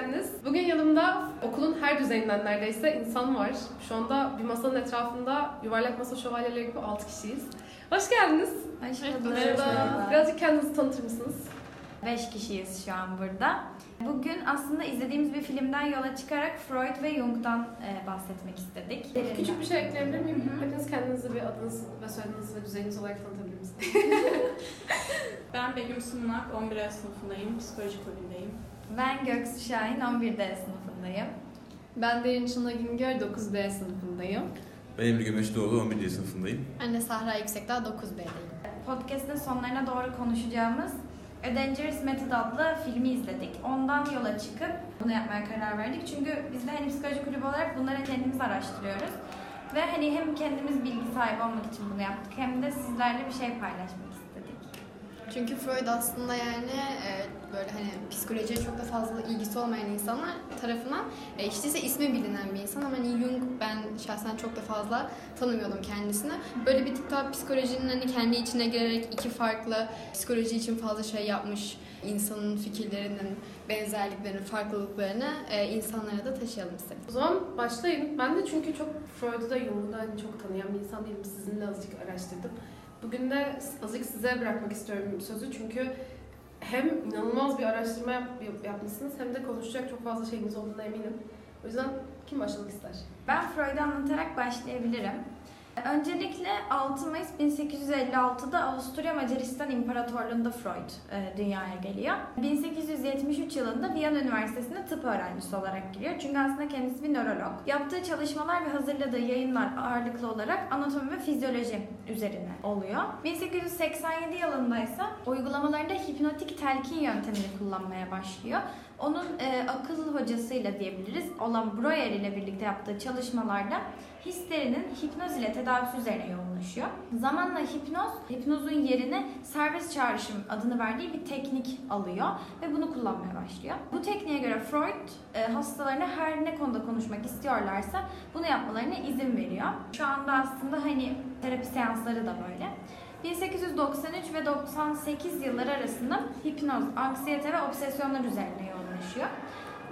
geldiniz. Bugün yanımda okulun her düzeyinden neredeyse insan var. Şu anda bir masanın etrafında yuvarlak masa şövalyeleri gibi 6 kişiyiz. Hoş geldiniz. Hoş bulduk. Merhaba. Birazcık kendinizi tanıtır mısınız? Beş kişiyiz şu an burada. Bugün aslında izlediğimiz bir filmden yola çıkarak Freud ve Jung'dan e, bahsetmek istedik. Küçük bir şey ekleyebilir miyim? Hı hı. Hepiniz kendinizi bir adınız ve soyadınız ve düzeyiniz olarak tanıtabilir misiniz? Ben Begüm Sımlak, 11 sınıfındayım, psikoloji kulübündeyim. Ben Göksu Şahin, 11D sınıfındayım. Ben Derin Çınla Güngör, 9D sınıfındayım. Ben Emre Gömeçlioğlu, 11. sınıfındayım. Ben de Sahra Yüksekdağ, 9B'deyim. Podcast'ın sonlarına doğru konuşacağımız A Dangerous Method adlı filmi izledik. Ondan yola çıkıp bunu yapmaya karar verdik. Çünkü biz de hani psikoloji kulübü olarak bunları kendimiz araştırıyoruz. Ve hani hem kendimiz bilgi sahibi olmak için bunu yaptık hem de sizlerle bir şey paylaşmak istedik. Çünkü Freud aslında yani e, böyle hani psikolojiye çok da fazla ilgisi olmayan insanlar tarafından e, işte ise ismi bilinen bir insan ama hani Jung ben şahsen çok da fazla tanımıyordum kendisini. Böyle bir tık daha psikolojinin hani kendi içine girerek iki farklı psikoloji için fazla şey yapmış insanın fikirlerinin benzerliklerini, farklılıklarını e, insanlara da taşıyalım istedim. O zaman başlayın. Ben de çünkü çok Freud'u da Jung'u da hani çok tanıyan bir insan değilim. Sizinle azıcık araştırdım. Bugün de azıcık size bırakmak istiyorum sözü çünkü hem inanılmaz bir araştırma yap- yapmışsınız hem de konuşacak çok fazla şeyiniz olduğuna eminim. O yüzden kim başlamak ister? Ben Freud'u anlatarak başlayabilirim. Öncelikle 6 Mayıs 1856'da Avusturya Macaristan İmparatorluğu'nda Freud e, dünyaya geliyor. 1873 yılında Viyana Üniversitesi'nde tıp öğrencisi olarak giriyor. Çünkü aslında kendisi bir nörolog. Yaptığı çalışmalar ve hazırladığı yayınlar ağırlıklı olarak anatomi ve fizyoloji üzerine oluyor. 1887 yılında ise uygulamalarında hipnotik telkin yöntemini kullanmaya başlıyor. Onun e, akıl hocasıyla diyebiliriz olan Breuer ile birlikte yaptığı çalışmalarda hislerinin hipnoz ile tedavisi üzerine yoğunlaşıyor. Zamanla hipnoz, hipnozun yerine serbest çağrışım adını verdiği bir teknik alıyor ve bunu kullanmaya başlıyor. Bu tekniğe göre Freud e, hastalarına her ne konuda konuşmak istiyorlarsa bunu yapmalarına izin veriyor. Şu anda aslında hani terapi seansları da böyle. 1893 ve 98 yılları arasında hipnoz, anksiyete ve obsesyonlar üzerine yoğunlaşıyor.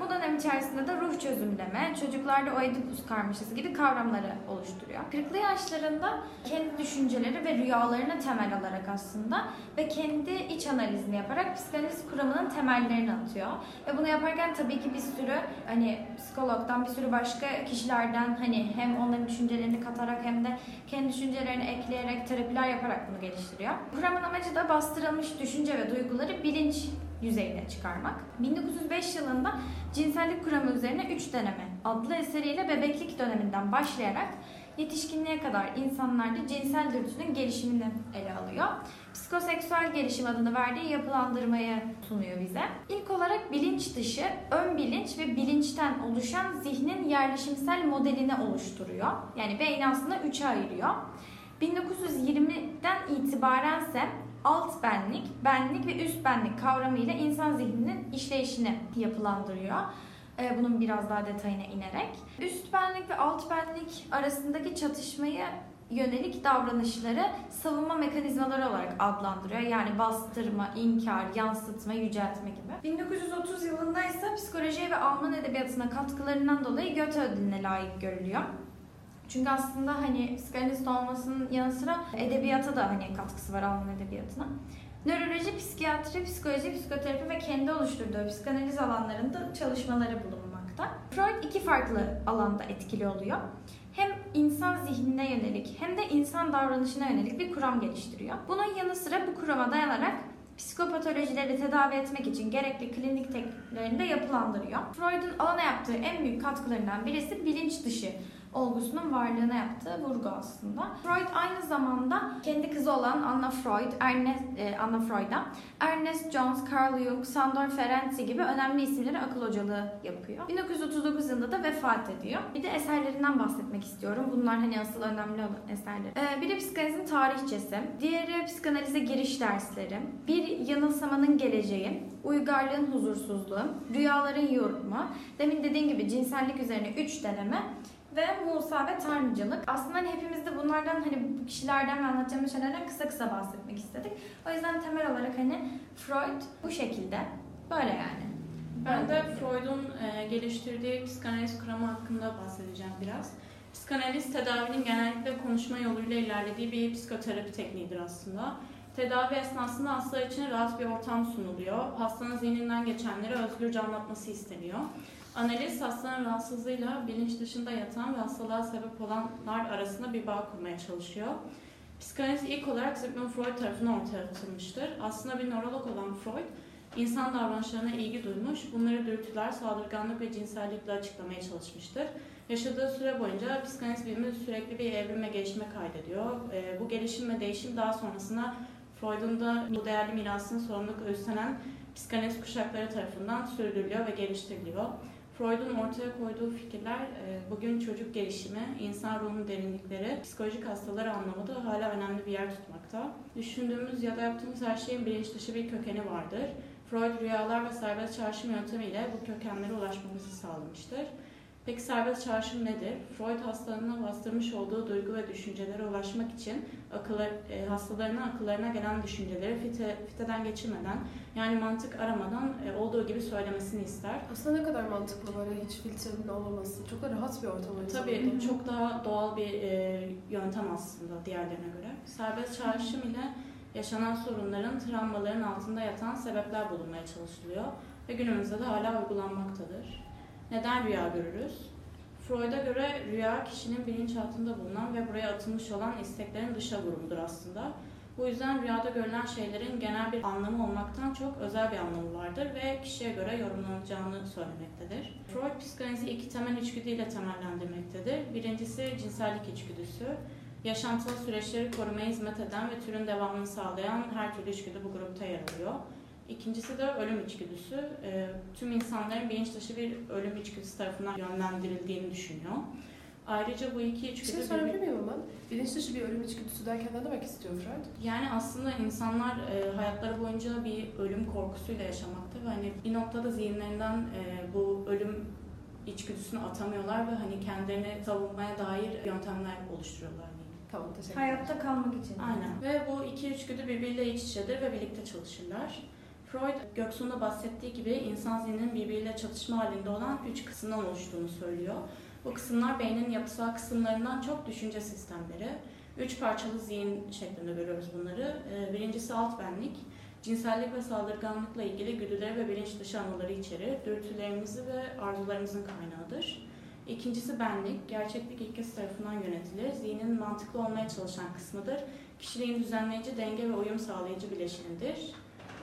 Bu dönem içerisinde de ruh çözümleme, çocuklarda Oedipus karmaşası gibi kavramları oluşturuyor. 40'lı yaşlarında kendi düşünceleri ve rüyalarını temel alarak aslında ve kendi iç analizini yaparak psikanaliz kuramının temellerini atıyor. Ve bunu yaparken tabii ki bir sürü hani psikologdan bir sürü başka kişilerden hani hem onların düşüncelerini katarak hem de kendi düşüncelerini ekleyerek terapiler yaparak bunu geliştiriyor. Kuramın amacı da bastırılmış düşünce ve duyguları bilinç yüzeyine çıkarmak. 1905 yılında Cinsellik Kuramı üzerine 3 deneme adlı eseriyle bebeklik döneminden başlayarak yetişkinliğe kadar insanlarda cinsel dürtünün gelişimini ele alıyor. Psikoseksüel gelişim adını verdiği yapılandırmayı sunuyor bize. İlk olarak bilinç dışı, ön bilinç ve bilinçten oluşan zihnin yerleşimsel modelini oluşturuyor. Yani beyni aslında üçe ayırıyor. 1920'den itibarense alt benlik, benlik ve üst benlik kavramıyla insan zihninin işleyişini yapılandırıyor. Ee, Bunun biraz daha detayına inerek. Üst benlik ve alt benlik arasındaki çatışmayı yönelik davranışları savunma mekanizmaları olarak adlandırıyor. Yani bastırma, inkar, yansıtma, yüceltme gibi. 1930 yılında ise psikolojiye ve Alman edebiyatına katkılarından dolayı Goethe ödülüne layık görülüyor. Çünkü aslında hani psikanalist olmasının yanı sıra edebiyata da hani katkısı var Alman edebiyatına. Nöroloji, psikiyatri, psikoloji, psikoterapi ve kendi oluşturduğu psikanaliz alanlarında çalışmaları bulunmakta. Freud iki farklı alanda etkili oluyor. Hem insan zihnine yönelik hem de insan davranışına yönelik bir kuram geliştiriyor. Bunun yanı sıra bu kurama dayanarak psikopatolojileri tedavi etmek için gerekli klinik tekniklerini de yapılandırıyor. Freud'un alana yaptığı en büyük katkılarından birisi bilinç dışı olgusunun varlığına yaptığı vurgu aslında. Freud aynı zamanda kendi kızı olan Anna Freud, Ernest, e, Anna Freud'a Ernest Jones, Carl Jung, Sandor Ferenczi gibi önemli isimlere akıl hocalığı yapıyor. 1939 yılında da vefat ediyor. Bir de eserlerinden bahsetmek istiyorum. Bunlar hani asıl önemli olan eserler. Ee, biri psikanalizin tarihçesi, diğeri psikanalize giriş dersleri, bir yanılsamanın geleceği, uygarlığın huzursuzluğu, rüyaların yorumu, demin dediğim gibi cinsellik üzerine 3 deneme ve Musa ve Tanrıcılık. Aslında hani hepimiz de bunlardan hani bu kişilerden ve anlatacağımız şeylerden kısa kısa bahsetmek istedik. O yüzden temel olarak hani Freud bu şekilde. Böyle yani. Ben de Freud'un e, geliştirdiği psikanaliz kuramı hakkında bahsedeceğim biraz. Psikanaliz tedavinin genellikle konuşma yoluyla ilerlediği bir psikoterapi tekniğidir aslında. Tedavi esnasında hastalar için rahat bir ortam sunuluyor. Hastanın zihninden geçenleri özgürce anlatması isteniyor. Analiz hastanın rahatsızlığıyla bilinç dışında yatan ve hastalığa sebep olanlar arasında bir bağ kurmaya çalışıyor. Psikanaliz ilk olarak Sigmund Freud tarafından ortaya atılmıştır. Aslında bir nörolog olan Freud, insan davranışlarına ilgi duymuş, bunları dürtüler, saldırganlık ve cinsellikle açıklamaya çalışmıştır. Yaşadığı süre boyunca psikanaliz bilimi sürekli bir evrim ve gelişme kaydediyor. E, bu gelişim ve değişim daha sonrasında Freud'un da bu değerli mirasını sorumluluk üstlenen psikanaliz kuşakları tarafından sürdürülüyor ve geliştiriliyor. Freud'un ortaya koyduğu fikirler e, bugün çocuk gelişimi, insan ruhunun derinlikleri, psikolojik hastaları anlamada hala önemli bir yer tutmakta. Düşündüğümüz ya da yaptığımız her şeyin bilinç dışı bir kökeni vardır. Freud rüyalar ve serbest çağrışım yöntemiyle bu kökenlere ulaşmamızı sağlamıştır. Peki serbest çağrışım nedir? Freud hastalarına bastırmış olduğu duygu ve düşüncelere ulaşmak için akıllar, e, hastalarının akıllarına gelen düşünceleri fite, fiteden geçirmeden yani mantık aramadan e, olduğu gibi söylemesini ister. Aslında ne kadar mantıklı böyle hiç filtrenin olmaması. Çok da rahat bir ortam Tabii zamanda. çok daha doğal bir e, yöntem aslında diğerlerine göre. Serbest çağrışım ile yaşanan sorunların, travmaların altında yatan sebepler bulunmaya çalışılıyor ve günümüzde de hala uygulanmaktadır. Neden rüya görürüz? Freud'a göre rüya kişinin bilinçaltında bulunan ve buraya atılmış olan isteklerin dışa vurumudur aslında. Bu yüzden rüyada görülen şeylerin genel bir anlamı olmaktan çok özel bir anlamı vardır ve kişiye göre yorumlanacağını söylemektedir. Freud psikanalizi iki temel içgüdüyle temellendirmektedir. Birincisi cinsellik içgüdüsü. Yaşantılı süreçleri korumaya hizmet eden ve türün devamını sağlayan her türlü içgüdü bu grupta yer alıyor. İkincisi de ölüm içgüdüsü. E, tüm insanların bilinç dışı bir ölüm içgüdüsü tarafından yönlendirildiğini düşünüyor. Ayrıca bu iki Bir içgüdü... şey sorabilir miyim ama? Bilinç dışı bir ölüm içgüdüsü derken ne demek istiyor Freud? Yani aslında insanlar e, hayatları boyunca bir ölüm korkusuyla yaşamakta ve hani bir noktada zihinlerinden e, bu ölüm içgüdüsünü atamıyorlar ve hani kendilerini savunmaya dair yöntemler oluşturuyorlar. Tamam teşekkür Hayatta kalmak için. Aynen. Ve bu iki içgüdü birbiriyle iç içedir ve birlikte çalışırlar. Freud, Göksu'nda bahsettiği gibi insan zihninin birbiriyle çatışma halinde olan üç kısımdan oluştuğunu söylüyor. Bu kısımlar beynin yapısal kısımlarından çok düşünce sistemleri. Üç parçalı zihin şeklinde görüyoruz bunları. Ee, Birincisi alt benlik. Cinsellik ve saldırganlıkla ilgili güdüleri ve bilinç dışı anıları içerir. Dürtülerimizi ve arzularımızın kaynağıdır. İkincisi benlik. Gerçeklik ilkesi tarafından yönetilir. Zihnin mantıklı olmaya çalışan kısmıdır. Kişiliğin düzenleyici, denge ve uyum sağlayıcı bileşenidir.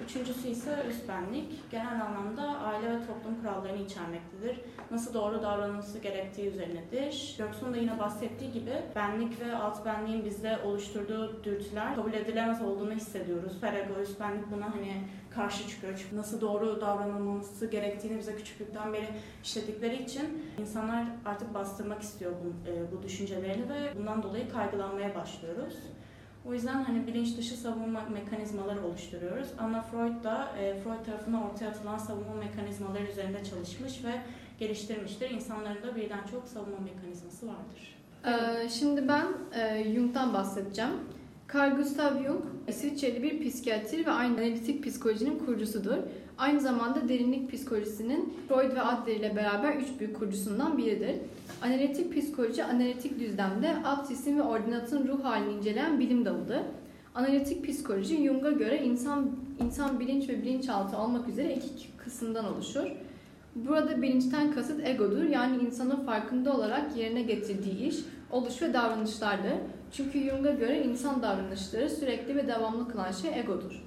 Üçüncüsü ise üst benlik. Genel anlamda aile ve toplum kurallarını içermektedir. Nasıl doğru davranılması gerektiği üzerinedir. Göksu'nun da yine bahsettiği gibi benlik ve alt benliğin bizde oluşturduğu dürtüler kabul edilemez olduğunu hissediyoruz. Ferego, üst benlik buna hani karşı çıkıyor. Çünkü nasıl doğru davranılması gerektiğini bize küçüklükten beri işledikleri için insanlar artık bastırmak istiyor bu, e, bu düşüncelerini ve bundan dolayı kaygılanmaya başlıyoruz. O yüzden hani bilinç dışı savunma mekanizmaları oluşturuyoruz. Ama Freud da e, Freud tarafından ortaya atılan savunma mekanizmaları üzerinde çalışmış ve geliştirmiştir. İnsanların da birden çok savunma mekanizması vardır. Ee, şimdi ben e, Jung'dan bahsedeceğim. Carl Gustav Jung, İsviçreli bir psikiyatr ve aynı analitik psikolojinin kurucusudur. Aynı zamanda derinlik psikolojisinin Freud ve Adler ile beraber üç büyük kurucusundan biridir. Analitik psikoloji, analitik düzlemde alt cisim ve ordinatın ruh halini inceleyen bilim dalıdır. Analitik psikoloji Jung'a göre insan insan bilinç ve bilinçaltı olmak üzere iki kısımdan oluşur. Burada bilinçten kasıt egodur. Yani insanın farkında olarak yerine getirdiği iş, oluş ve davranışlardır. Çünkü Jung'a göre insan davranışları sürekli ve devamlı kılan şey egodur.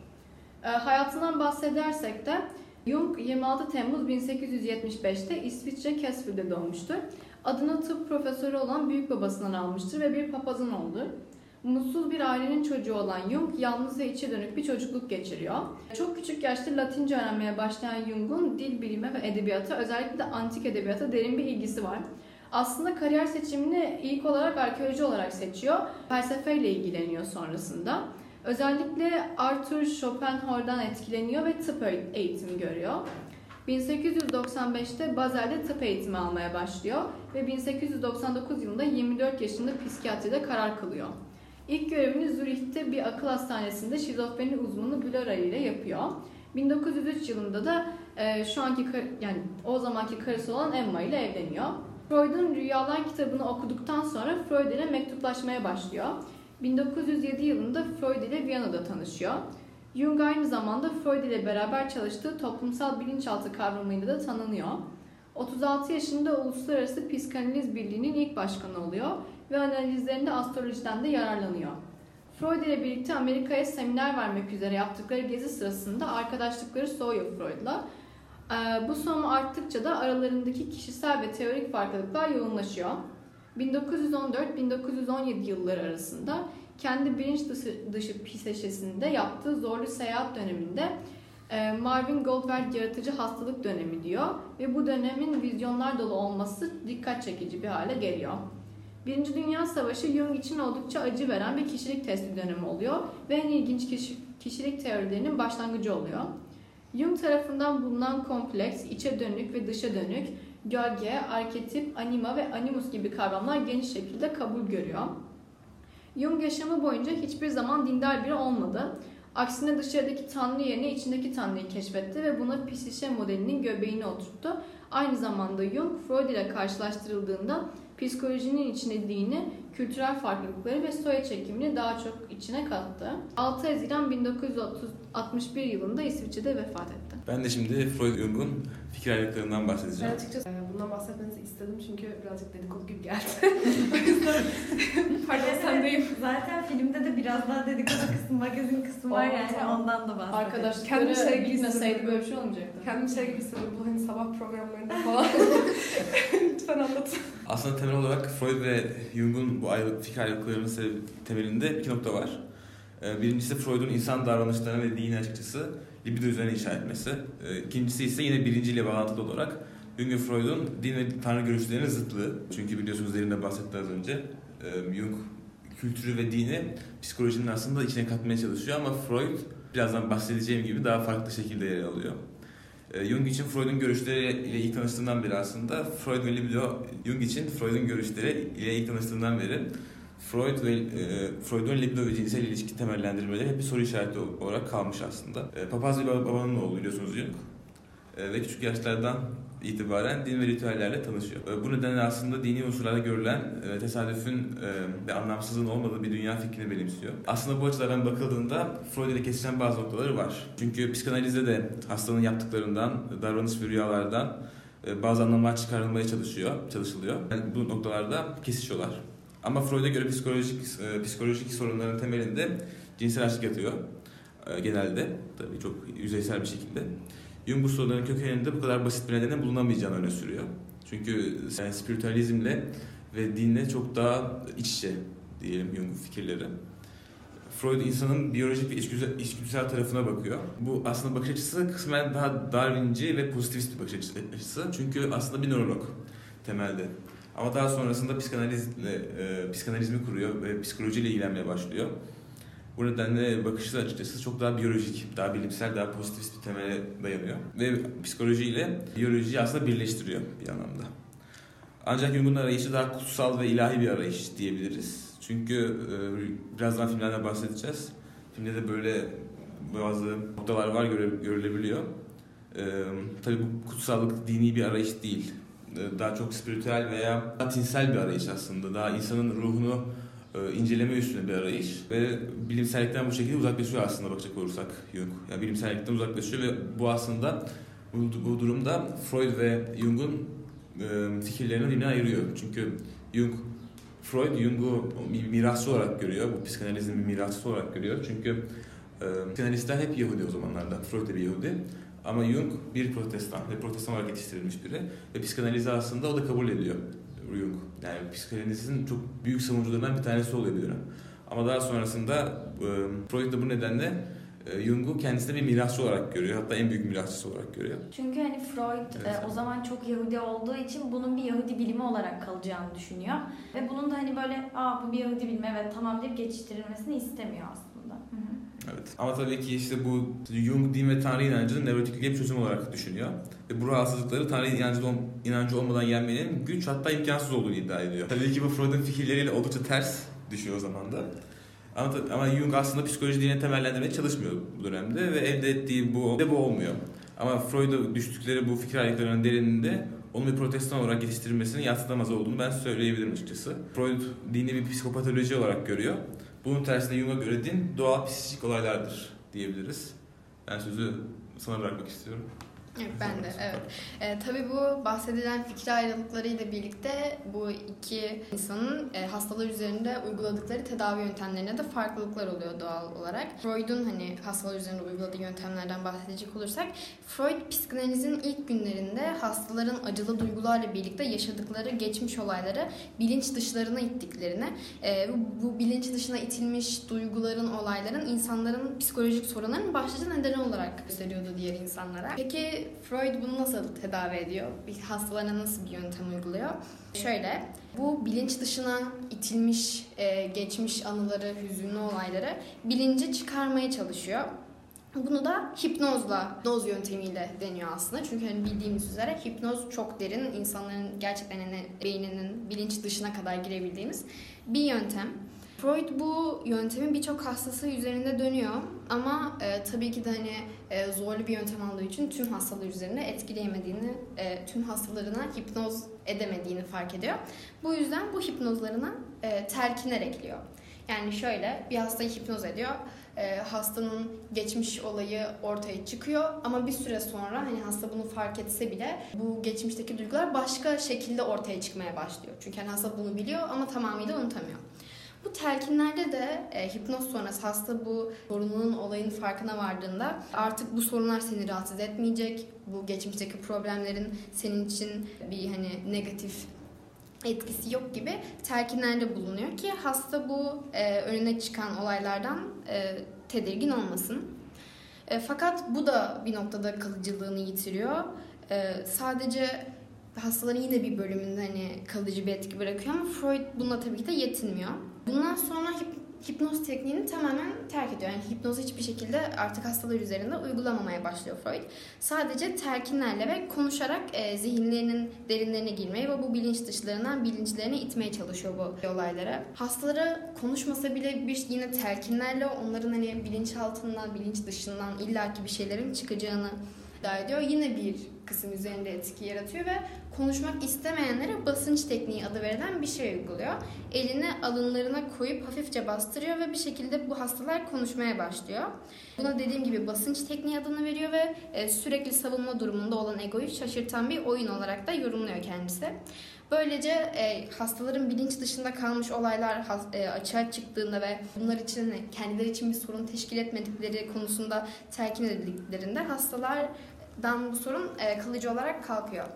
E, hayatından bahsedersek de Jung 26 Temmuz 1875'te İsviçre Kesfül'de doğmuştur. Adını tıp profesörü olan büyük babasından almıştır ve bir papazın oğludur. Mutsuz bir ailenin çocuğu olan Jung yalnız ve içe dönük bir çocukluk geçiriyor. Çok küçük yaşta Latince öğrenmeye başlayan Jung'un dil bilimi ve edebiyata özellikle de antik edebiyata derin bir ilgisi var. Aslında kariyer seçimini ilk olarak arkeoloji olarak seçiyor. Felsefeyle ilgileniyor sonrasında. Özellikle Arthur Schopenhauer'dan etkileniyor ve tıp eğitimi görüyor. 1895'te Bazel'de tıp eğitimi almaya başlıyor ve 1899 yılında 24 yaşında psikiyatride karar kılıyor. İlk görevini Zürih'te bir akıl hastanesinde şizofreni uzmanı Blora ile yapıyor. 1903 yılında da e, şu anki yani o zamanki karısı olan Emma ile evleniyor. Freud'un Rüyalar kitabını okuduktan sonra Freud ile mektuplaşmaya başlıyor. 1907 yılında Freud ile Viyana'da tanışıyor. Jung aynı zamanda Freud ile beraber çalıştığı toplumsal bilinçaltı kavramıyla da tanınıyor. 36 yaşında Uluslararası Psikanaliz Birliği'nin ilk başkanı oluyor ve analizlerinde astrolojiden de yararlanıyor. Freud ile birlikte Amerika'ya seminer vermek üzere yaptıkları gezi sırasında arkadaşlıkları soğuyor Freud'la. Ee, Bu soğuma arttıkça da aralarındaki kişisel ve teorik farklılıklar yoğunlaşıyor. 1914-1917 yılları arasında kendi bilinç dışı, dışı psikolojisinde yaptığı zorlu seyahat döneminde e, Marvin Goldberg yaratıcı hastalık dönemi diyor ve bu dönemin vizyonlar dolu olması dikkat çekici bir hale geliyor. Birinci Dünya Savaşı Jung için oldukça acı veren bir kişilik testi dönemi oluyor ve en ilginç kişi, kişilik teorilerinin başlangıcı oluyor. Jung tarafından bulunan kompleks, içe dönük ve dışa dönük, gölge, arketip, anima ve animus gibi kavramlar geniş şekilde kabul görüyor. Jung yaşamı boyunca hiçbir zaman dindar biri olmadı. Aksine dışarıdaki tanrı yerine içindeki tanrıyı keşfetti ve buna psişe modelinin göbeğine oturttu. Aynı zamanda Jung, Freud ile karşılaştırıldığında psikolojinin içine dini, kültürel farklılıkları ve soya çekimini daha çok içine kattı. 6 Haziran 1961 yılında İsviçre'de vefat etti. Ben de şimdi Freud Jung'un fikir ayrılıklarından Ben bahsedeceğim. açıkçası e, bundan bahsetmenizi istedim çünkü birazcık dedikodu gibi geldi. o yüzden pardon sendeyim. Zaten filmde de biraz daha dedikodu kısmı, magazin kısmı var yani tamam. ondan da bahsedelim. Arkadaşlıkları Kendi sevgilisi- gitmeseydi böyle bir şey olmayacaktı. Kendim şey gibi bu hani sabah programlarında falan. Lütfen anlatın. Aslında temel olarak Freud ve Jung'un bu ayrılık, fikir ayrılıklarının sebebi- temelinde iki nokta var. Ee, Birincisi Freud'un insan davranışlarını ve dini açıkçası libido üzerine inşa etmesi. Ee, İkincisi ise yine birinciyle bağlantılı olarak Jung Freud'un din ve tanrı görüşlerinin zıtlığı. Çünkü biliyorsunuz derinde bahsetti az önce. Jung kültürü ve dini psikolojinin aslında içine katmaya çalışıyor ama Freud birazdan bahsedeceğim gibi daha farklı şekilde yer alıyor. Jung için Freud'un görüşleri ile ilk tanıştığından beri aslında Freud ve libido Jung için Freud'un görüşleri ile ilk tanıştığından beri Freud ve e, Freud'un libido ve cinsel ilişki temellendirmeleri hep bir soru işareti olarak kalmış aslında. E, papaz baba- babanın oğlu biliyorsunuz Jung. E, ve küçük yaşlardan itibaren din ve ritüellerle tanışıyor. E, bu nedenle aslında dini unsurlarda görülen e, tesadüfün e, ve anlamsızlığın olmadığı bir dünya fikrini benimsiyor. Aslında bu açılardan bakıldığında Freud ile kesişen bazı noktaları var. Çünkü psikanalizde de hastanın yaptıklarından, davranış ve rüyalardan e, bazı anlamlar çıkarılmaya çalışıyor, çalışılıyor. Yani bu noktalarda kesişiyorlar. Ama Freud'a göre psikolojik e, psikolojik sorunların temelinde cinsel açlık yatıyor. E, genelde tabii çok yüzeysel bir şekilde. Jung bu sorunların kökeninde bu kadar basit bir nedenle bulunamayacağını öne sürüyor. Çünkü yani spiritüalizmle ve dinle çok daha iç içe diyelim Jung'un fikirleri. Freud insanın biyolojik ve içgüdüsel, içgüdüsel tarafına bakıyor. Bu aslında bakış açısı kısmen daha Darwinci ve pozitivist bir bakış açısı. Çünkü aslında bir nörolog temelde. Ama daha sonrasında psikanalizle, e, psikanalizmi kuruyor ve psikolojiyle ilgilenmeye başlıyor. Bu nedenle bakışı açıkçası çok daha biyolojik, daha bilimsel, daha pozitivist bir temele dayanıyor. Ve psikolojiyle biyolojiyi aslında birleştiriyor bir anlamda. Ancak Jung'un arayışı daha kutsal ve ilahi bir arayış diyebiliriz. Çünkü e, birazdan filmlerden bahsedeceğiz. Filmde de böyle bazı noktalar var göre, görülebiliyor. E, tabii bu kutsallık dini bir arayış değil. E, daha çok spiritüel veya tinsel bir arayış aslında. Daha insanın ruhunu e, inceleme üstüne bir arayış ve bilimsellikten bu şekilde uzaklaşıyor aslında bakacak olursak Jung. Yani bilimsellikten uzaklaşıyor ve bu aslında bu, bu durumda Freud ve Jung'un e, fikirlerini birbirine ayırıyor. Çünkü Jung Freud Jung'u bir mirasçı olarak görüyor. Bu psikanalizmin bir mirasçısı olarak görüyor. Çünkü e, psikanalistler hep Yahudi o zamanlarda. Freud de bir Yahudi. Ama Jung bir protestan ve protestan olarak yetiştirilmiş biri. Ve psikanalizi aslında o da kabul ediyor Jung. Yani psikanalizin çok büyük savunucularından bir tanesi oluyor bir dönem. Ama daha sonrasında e, Freud da bu nedenle Jung'u kendisine bir mirasçı olarak görüyor. Hatta en büyük mirasçısı olarak görüyor. Çünkü hani Freud Evet. o zaman çok Yahudi olduğu için bunun bir Yahudi bilimi olarak kalacağını düşünüyor. Ve bunun da hani böyle aa bu bir Yahudi bilimi evet tamam deyip geçiştirilmesini istemiyor aslında. Evet. Ama tabii ki işte bu Jung din ve Tanrı inancının nevrotikliğe bir çözüm olarak düşünüyor. Ve bu rahatsızlıkları Tanrı inancı, inancı olmadan yenmenin güç hatta imkansız olduğunu iddia ediyor. Tabii ki bu Freud'un fikirleriyle oldukça ters düşüyor o zaman da. Ama, ama Jung aslında psikoloji dine temellendirmeye çalışmıyor bu dönemde ve elde ettiği bu, de bu olmuyor. Ama Freud'a düştükleri bu fikir ayrılıklarının derininde onun bir protestan olarak yetiştirilmesinin yatsınamaz olduğunu ben söyleyebilirim açıkçası. Freud dini bir psikopatoloji olarak görüyor. Bunun tersine Jung'a göre din doğal psikik olaylardır diyebiliriz. Ben sözü sana bırakmak istiyorum. Evet, ben de evet. E, tabii bu bahsedilen fikir ayrılıklarıyla birlikte bu iki insanın e, hastalar üzerinde uyguladıkları tedavi yöntemlerine de farklılıklar oluyor doğal olarak. Freud'un hani hastalar üzerinde uyguladığı yöntemlerden bahsedecek olursak, Freud psikanalizin ilk günlerinde hastaların acılı duygularla birlikte yaşadıkları geçmiş olayları bilinç dışlarına ittiklerini, e, bu, bu bilinç dışına itilmiş duyguların, olayların insanların psikolojik sorunların başlıca nedeni olarak gösteriyordu diğer insanlara. Peki Freud bunu nasıl tedavi ediyor? Bir hastalarına nasıl bir yöntem uyguluyor? Şöyle, bu bilinç dışına itilmiş e, geçmiş anıları, hüzünlü olayları bilince çıkarmaya çalışıyor. Bunu da hipnozla, hipnoz yöntemiyle deniyor aslında. Çünkü hani bildiğimiz üzere hipnoz çok derin, insanların gerçekten hani beyninin bilinç dışına kadar girebildiğimiz bir yöntem. Freud bu yöntemin birçok hastası üzerinde dönüyor ama e, tabii ki de hani e, zorlu bir yöntem aldığı için tüm hastalar üzerinde etkileyemediğini, e, tüm hastalarına hipnoz edemediğini fark ediyor. Bu yüzden bu hipnozlarına e, telkinler ekliyor. Yani şöyle bir hastayı hipnoz ediyor. E, hastanın geçmiş olayı ortaya çıkıyor ama bir süre sonra hani hasta bunu fark etse bile bu geçmişteki duygular başka şekilde ortaya çıkmaya başlıyor. Çünkü hani hasta bunu biliyor ama tamamıyla unutamıyor. Bu telkinlerde de e, hipnoz sonrası hasta bu sorunun olayın farkına vardığında artık bu sorunlar seni rahatsız etmeyecek. Bu geçmişteki problemlerin senin için bir hani negatif etkisi yok gibi telkinlerde bulunuyor ki hasta bu e, önüne çıkan olaylardan e, tedirgin olmasın. E, fakat bu da bir noktada kalıcılığını yitiriyor. E, sadece hastaların yine bir bölümünde hani kalıcı bir etki bırakıyor ama Freud bununla tabii ki de yetinmiyor. Bundan sonra hip, hipnoz tekniğini tamamen terk ediyor. Yani hipnozu hiçbir şekilde artık hastalar üzerinde uygulamamaya başlıyor Freud. Sadece telkinlerle ve konuşarak e, zihinlerinin derinlerine girmeye ve bu bilinç dışlarından bilinçlerine itmeye çalışıyor bu olaylara. Hastalara konuşmasa bile bir yine telkinlerle onların hani bilinçaltından, bilinç dışından illaki bir şeylerin çıkacağını iddia ediyor. Yine bir kısım üzerinde etki yaratıyor ve konuşmak istemeyenlere basınç tekniği adı verilen bir şey uyguluyor. Elini alınlarına koyup hafifçe bastırıyor ve bir şekilde bu hastalar konuşmaya başlıyor. Buna dediğim gibi basınç tekniği adını veriyor ve e, sürekli savunma durumunda olan egoyu şaşırtan bir oyun olarak da yorumluyor kendisi. Böylece e, hastaların bilinç dışında kalmış olaylar e, açığa çıktığında ve bunlar için kendileri için bir sorun teşkil etmedikleri konusunda telkin edildiklerinde hastalardan bu sorun e, kalıcı olarak kalkıyor.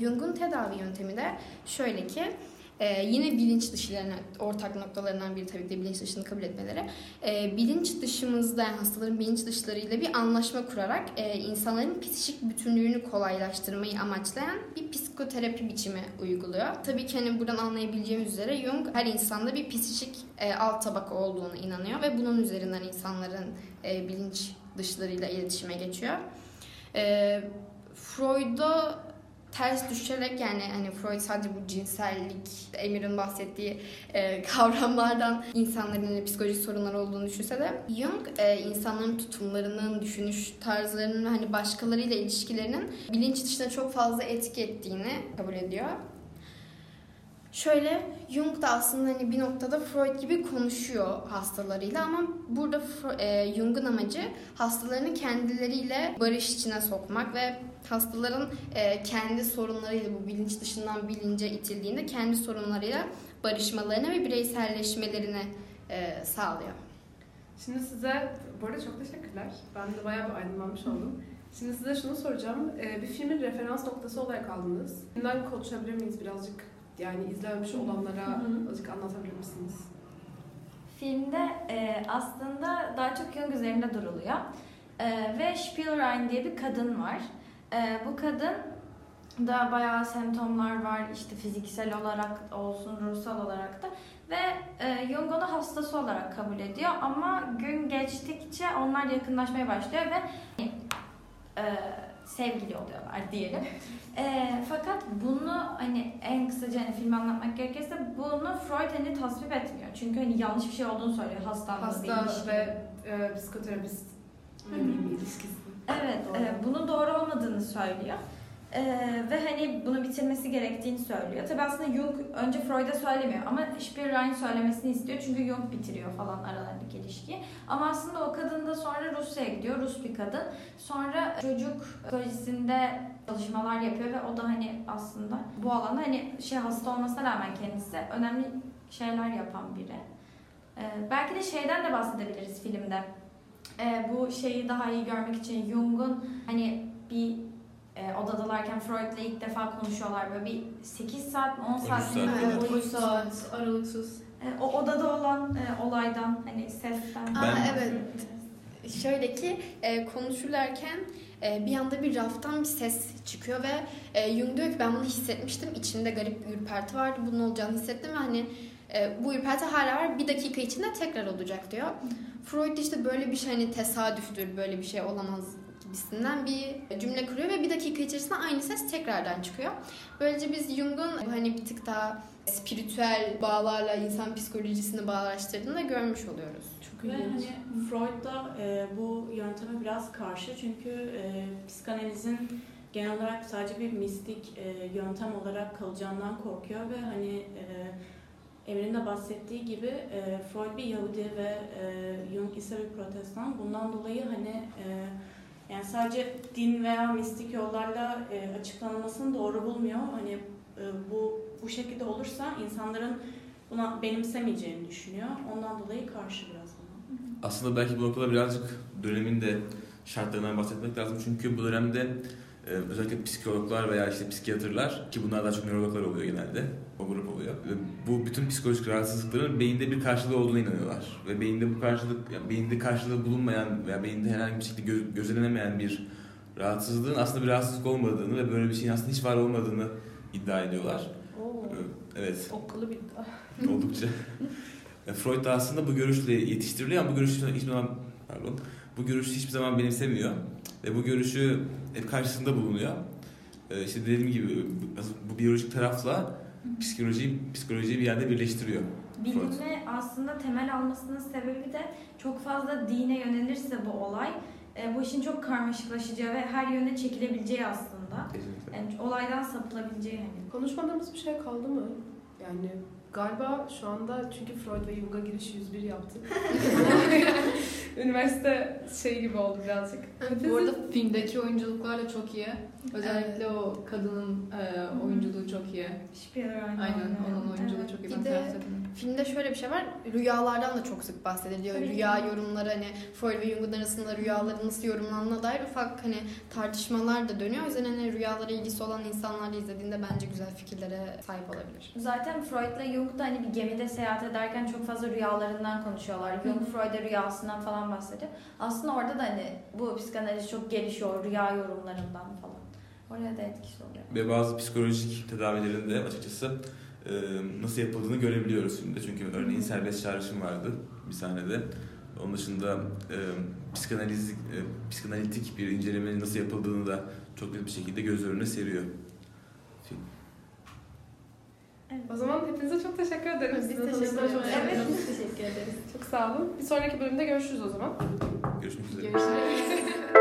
Jung'un tedavi yöntemi de şöyle ki ee, yine bilinç dışlarına ortak noktalarından biri tabii ki de bilinç dışını kabul etmeleri. Ee, bilinç dışımızda yani hastaların bilinç dışlarıyla bir anlaşma kurarak e, insanların psikik bütünlüğünü kolaylaştırmayı amaçlayan bir psikoterapi biçimi uyguluyor. Tabii ki hani buradan anlayabileceğimiz üzere Jung her insanda bir psikik e, alt tabaka olduğunu inanıyor ve bunun üzerinden insanların e, bilinç dışlarıyla iletişime geçiyor. E, Freud'a ters düşerek yani hani Freud sadece bu cinsellik, Emir'in bahsettiği e, kavramlardan insanların hani, psikolojik sorunlar olduğunu düşünse de Jung e, insanların tutumlarının, düşünüş tarzlarının hani başkalarıyla ilişkilerinin bilinç dışına çok fazla etki ettiğini kabul ediyor. Şöyle Jung da aslında hani bir noktada Freud gibi konuşuyor hastalarıyla ama burada e, Jung'un amacı hastalarını kendileriyle barış içine sokmak ve hastaların e, kendi sorunlarıyla bu bilinç dışından bilince itildiğinde kendi sorunlarıyla barışmalarını ve bireyselleşmelerini e, sağlıyor. Şimdi size, bu arada çok teşekkürler. Ben de bayağı bir aydınlanmış oldum. Şimdi size şunu soracağım. E, bir filmin referans noktası olarak aldınız. Bundan konuşabilir miyiz birazcık? Yani izlememiş olanlara Hı hı. azıcık anlatabilir misiniz? Filmde e, aslında daha çok Jung üzerinde duruluyor. E, ve Spielrein diye bir kadın var. E, bu kadın da bayağı semptomlar var işte fiziksel olarak olsun ruhsal olarak da ve e, Jung onu hastası olarak kabul ediyor ama gün geçtikçe onlar yakınlaşmaya başlıyor ve e, sevgili oluyorlar diyelim. E, fakat bunu hani en kısaca hani filmi anlatmak gerekirse bunu Freud hani tasvip etmiyor. Çünkü hani yanlış bir şey olduğunu söylüyor hastanın Hasta ve e, psikoterapist Hı hı. bir ilişkisi. Evet, Doğru. e, bunun doğru olmadığını söylüyor. E, ve hani bunu bitirmesi gerektiğini söylüyor. Tabi aslında Jung önce Freud'a söylemiyor ama Spirlein söylemesini istiyor çünkü Jung bitiriyor falan aralarındaki ilişkiyi. Ama aslında o kadın da sonra Rusya'ya gidiyor, Rus bir kadın. Sonra çocuk psikolojisinde çalışmalar yapıyor ve o da hani aslında bu alanda hani şey hasta olmasına rağmen kendisi önemli şeyler yapan biri. E, belki de şeyden de bahsedebiliriz filmde. E, bu şeyi daha iyi görmek için Jung'un hani bir e, odadalarken Freud'la ilk defa konuşuyorlar böyle bir 8 saat mi 10 saat mi boyunca, 13 saat aralıksız. e, o odada olan e, olaydan hani sesten Aa, Ben- evet. Şöyle ki e, konuşurlarken e, bir anda bir raftan bir ses çıkıyor ve e, Jung diyor ki ben bunu hissetmiştim. İçimde garip bir ürperti vardı. Bunun olacağını hissettim ve hani e, bu ürperti hala var. Bir dakika içinde tekrar olacak diyor. Freud işte böyle bir şey hani tesadüftür, böyle bir şey olamaz gibisinden bir cümle kuruyor ve bir dakika içerisinde aynı ses tekrardan çıkıyor. Böylece biz Jung'un hani bir tık daha spiritüel bağlarla insan psikolojisini bağlaştırdığını görmüş oluyoruz. Çok Ve ilginç. hani Freud da e, bu yönteme biraz karşı çünkü e, psikanalizin genel olarak sadece bir mistik e, yöntem olarak kalacağından korkuyor ve hani e, Emir'in de bahsettiği gibi e, Freud bir Yahudi ve e, Jung ise bir protestan. Bundan dolayı hani e, yani sadece din veya mistik yollarla e, açıklanmasını doğru bulmuyor. Hani e, bu bu şekilde olursa insanların buna benimsemeyeceğini düşünüyor. Ondan dolayı karşı biraz buna. Aslında belki bu noktada birazcık dönemin de şartlarından bahsetmek lazım. Çünkü bu dönemde e, özellikle psikologlar veya işte psikiyatrlar ki bunlar daha çok nörologlar oluyor genelde. O grup oluyor. Ve bu bütün psikolojik rahatsızlıkların beyinde bir karşılığı olduğuna inanıyorlar. Ve beyinde bu karşılık, yani beyinde karşılığı bulunmayan veya beyinde herhangi bir şekilde göz, gözlenemeyen bir rahatsızlığın aslında bir rahatsızlık olmadığını ve böyle bir şeyin aslında hiç var olmadığını iddia ediyorlar. Oo, E, Evet. okkalı bir iddia. oldukça. E, Freud da aslında bu görüşle yetiştiriliyor ama bu görüşü hiçbir zaman pardon bu görüşü hiçbir zaman benimsemiyor ve bu görüşü hep karşısında bulunuyor. E, işte dediğim gibi bu, bu biyolojik tarafla psikolojiyi psikolojiyi bir yerde birleştiriyor. Bilime aslında temel almasının sebebi de çok fazla dine yönelirse bu olay e, bu işin çok karmaşıklaşacağı ve her yöne çekilebileceği aslında. Kesinlikle. Yani olaydan sapılabileceği hani. Konuşmadığımız bir şey kaldı mı? Yani galiba şu anda çünkü Freud ve Jung'a giriş 101 yaptık. Üniversite şey gibi oldu birazcık. Bu arada filmdeki oyunculuklar da çok iyi. Özellikle o kadının e, oyunculuğu çok iyi. Spieler Aynen onun oyunculuğu çok iyi. Bir Ben de-. Filmde şöyle bir şey var. Rüyalardan da çok sık bahsediliyor. Tabii. Rüya yorumları hani Freud ve Jung'un arasında rüyaların nasıl yorumlandığına dair ufak hani tartışmalar da dönüyor. O yüzden hani rüyalara ilgisi olan insanlar da izlediğinde bence güzel fikirlere sahip olabilir. Zaten Freud'la Jung da hani bir gemide seyahat ederken çok fazla rüyalarından konuşuyorlar. Jung Freud'a rüyasından falan bahsediyor. Aslında orada da hani bu psikanaliz çok gelişiyor rüya yorumlarından falan. Oraya da etkisi oluyor. Ve bazı psikolojik tedavilerin de açıkçası e, nasıl yapıldığını görebiliyoruz filmde. Çünkü örneğin serbest çağrışım vardı bir sahnede. Onun dışında e, psikanaliz, e, psikanalitik bir incelemenin nasıl yapıldığını da çok net bir şekilde göz önüne seriyor. film. O zaman hepinize çok teşekkür ederim. Biz Sizinle teşekkür çok ederiz. sevindim. Teşekkür ederiz. Çok sağ olun. Bir sonraki bölümde görüşürüz o zaman. Görüşmek üzere. Görüşürüz.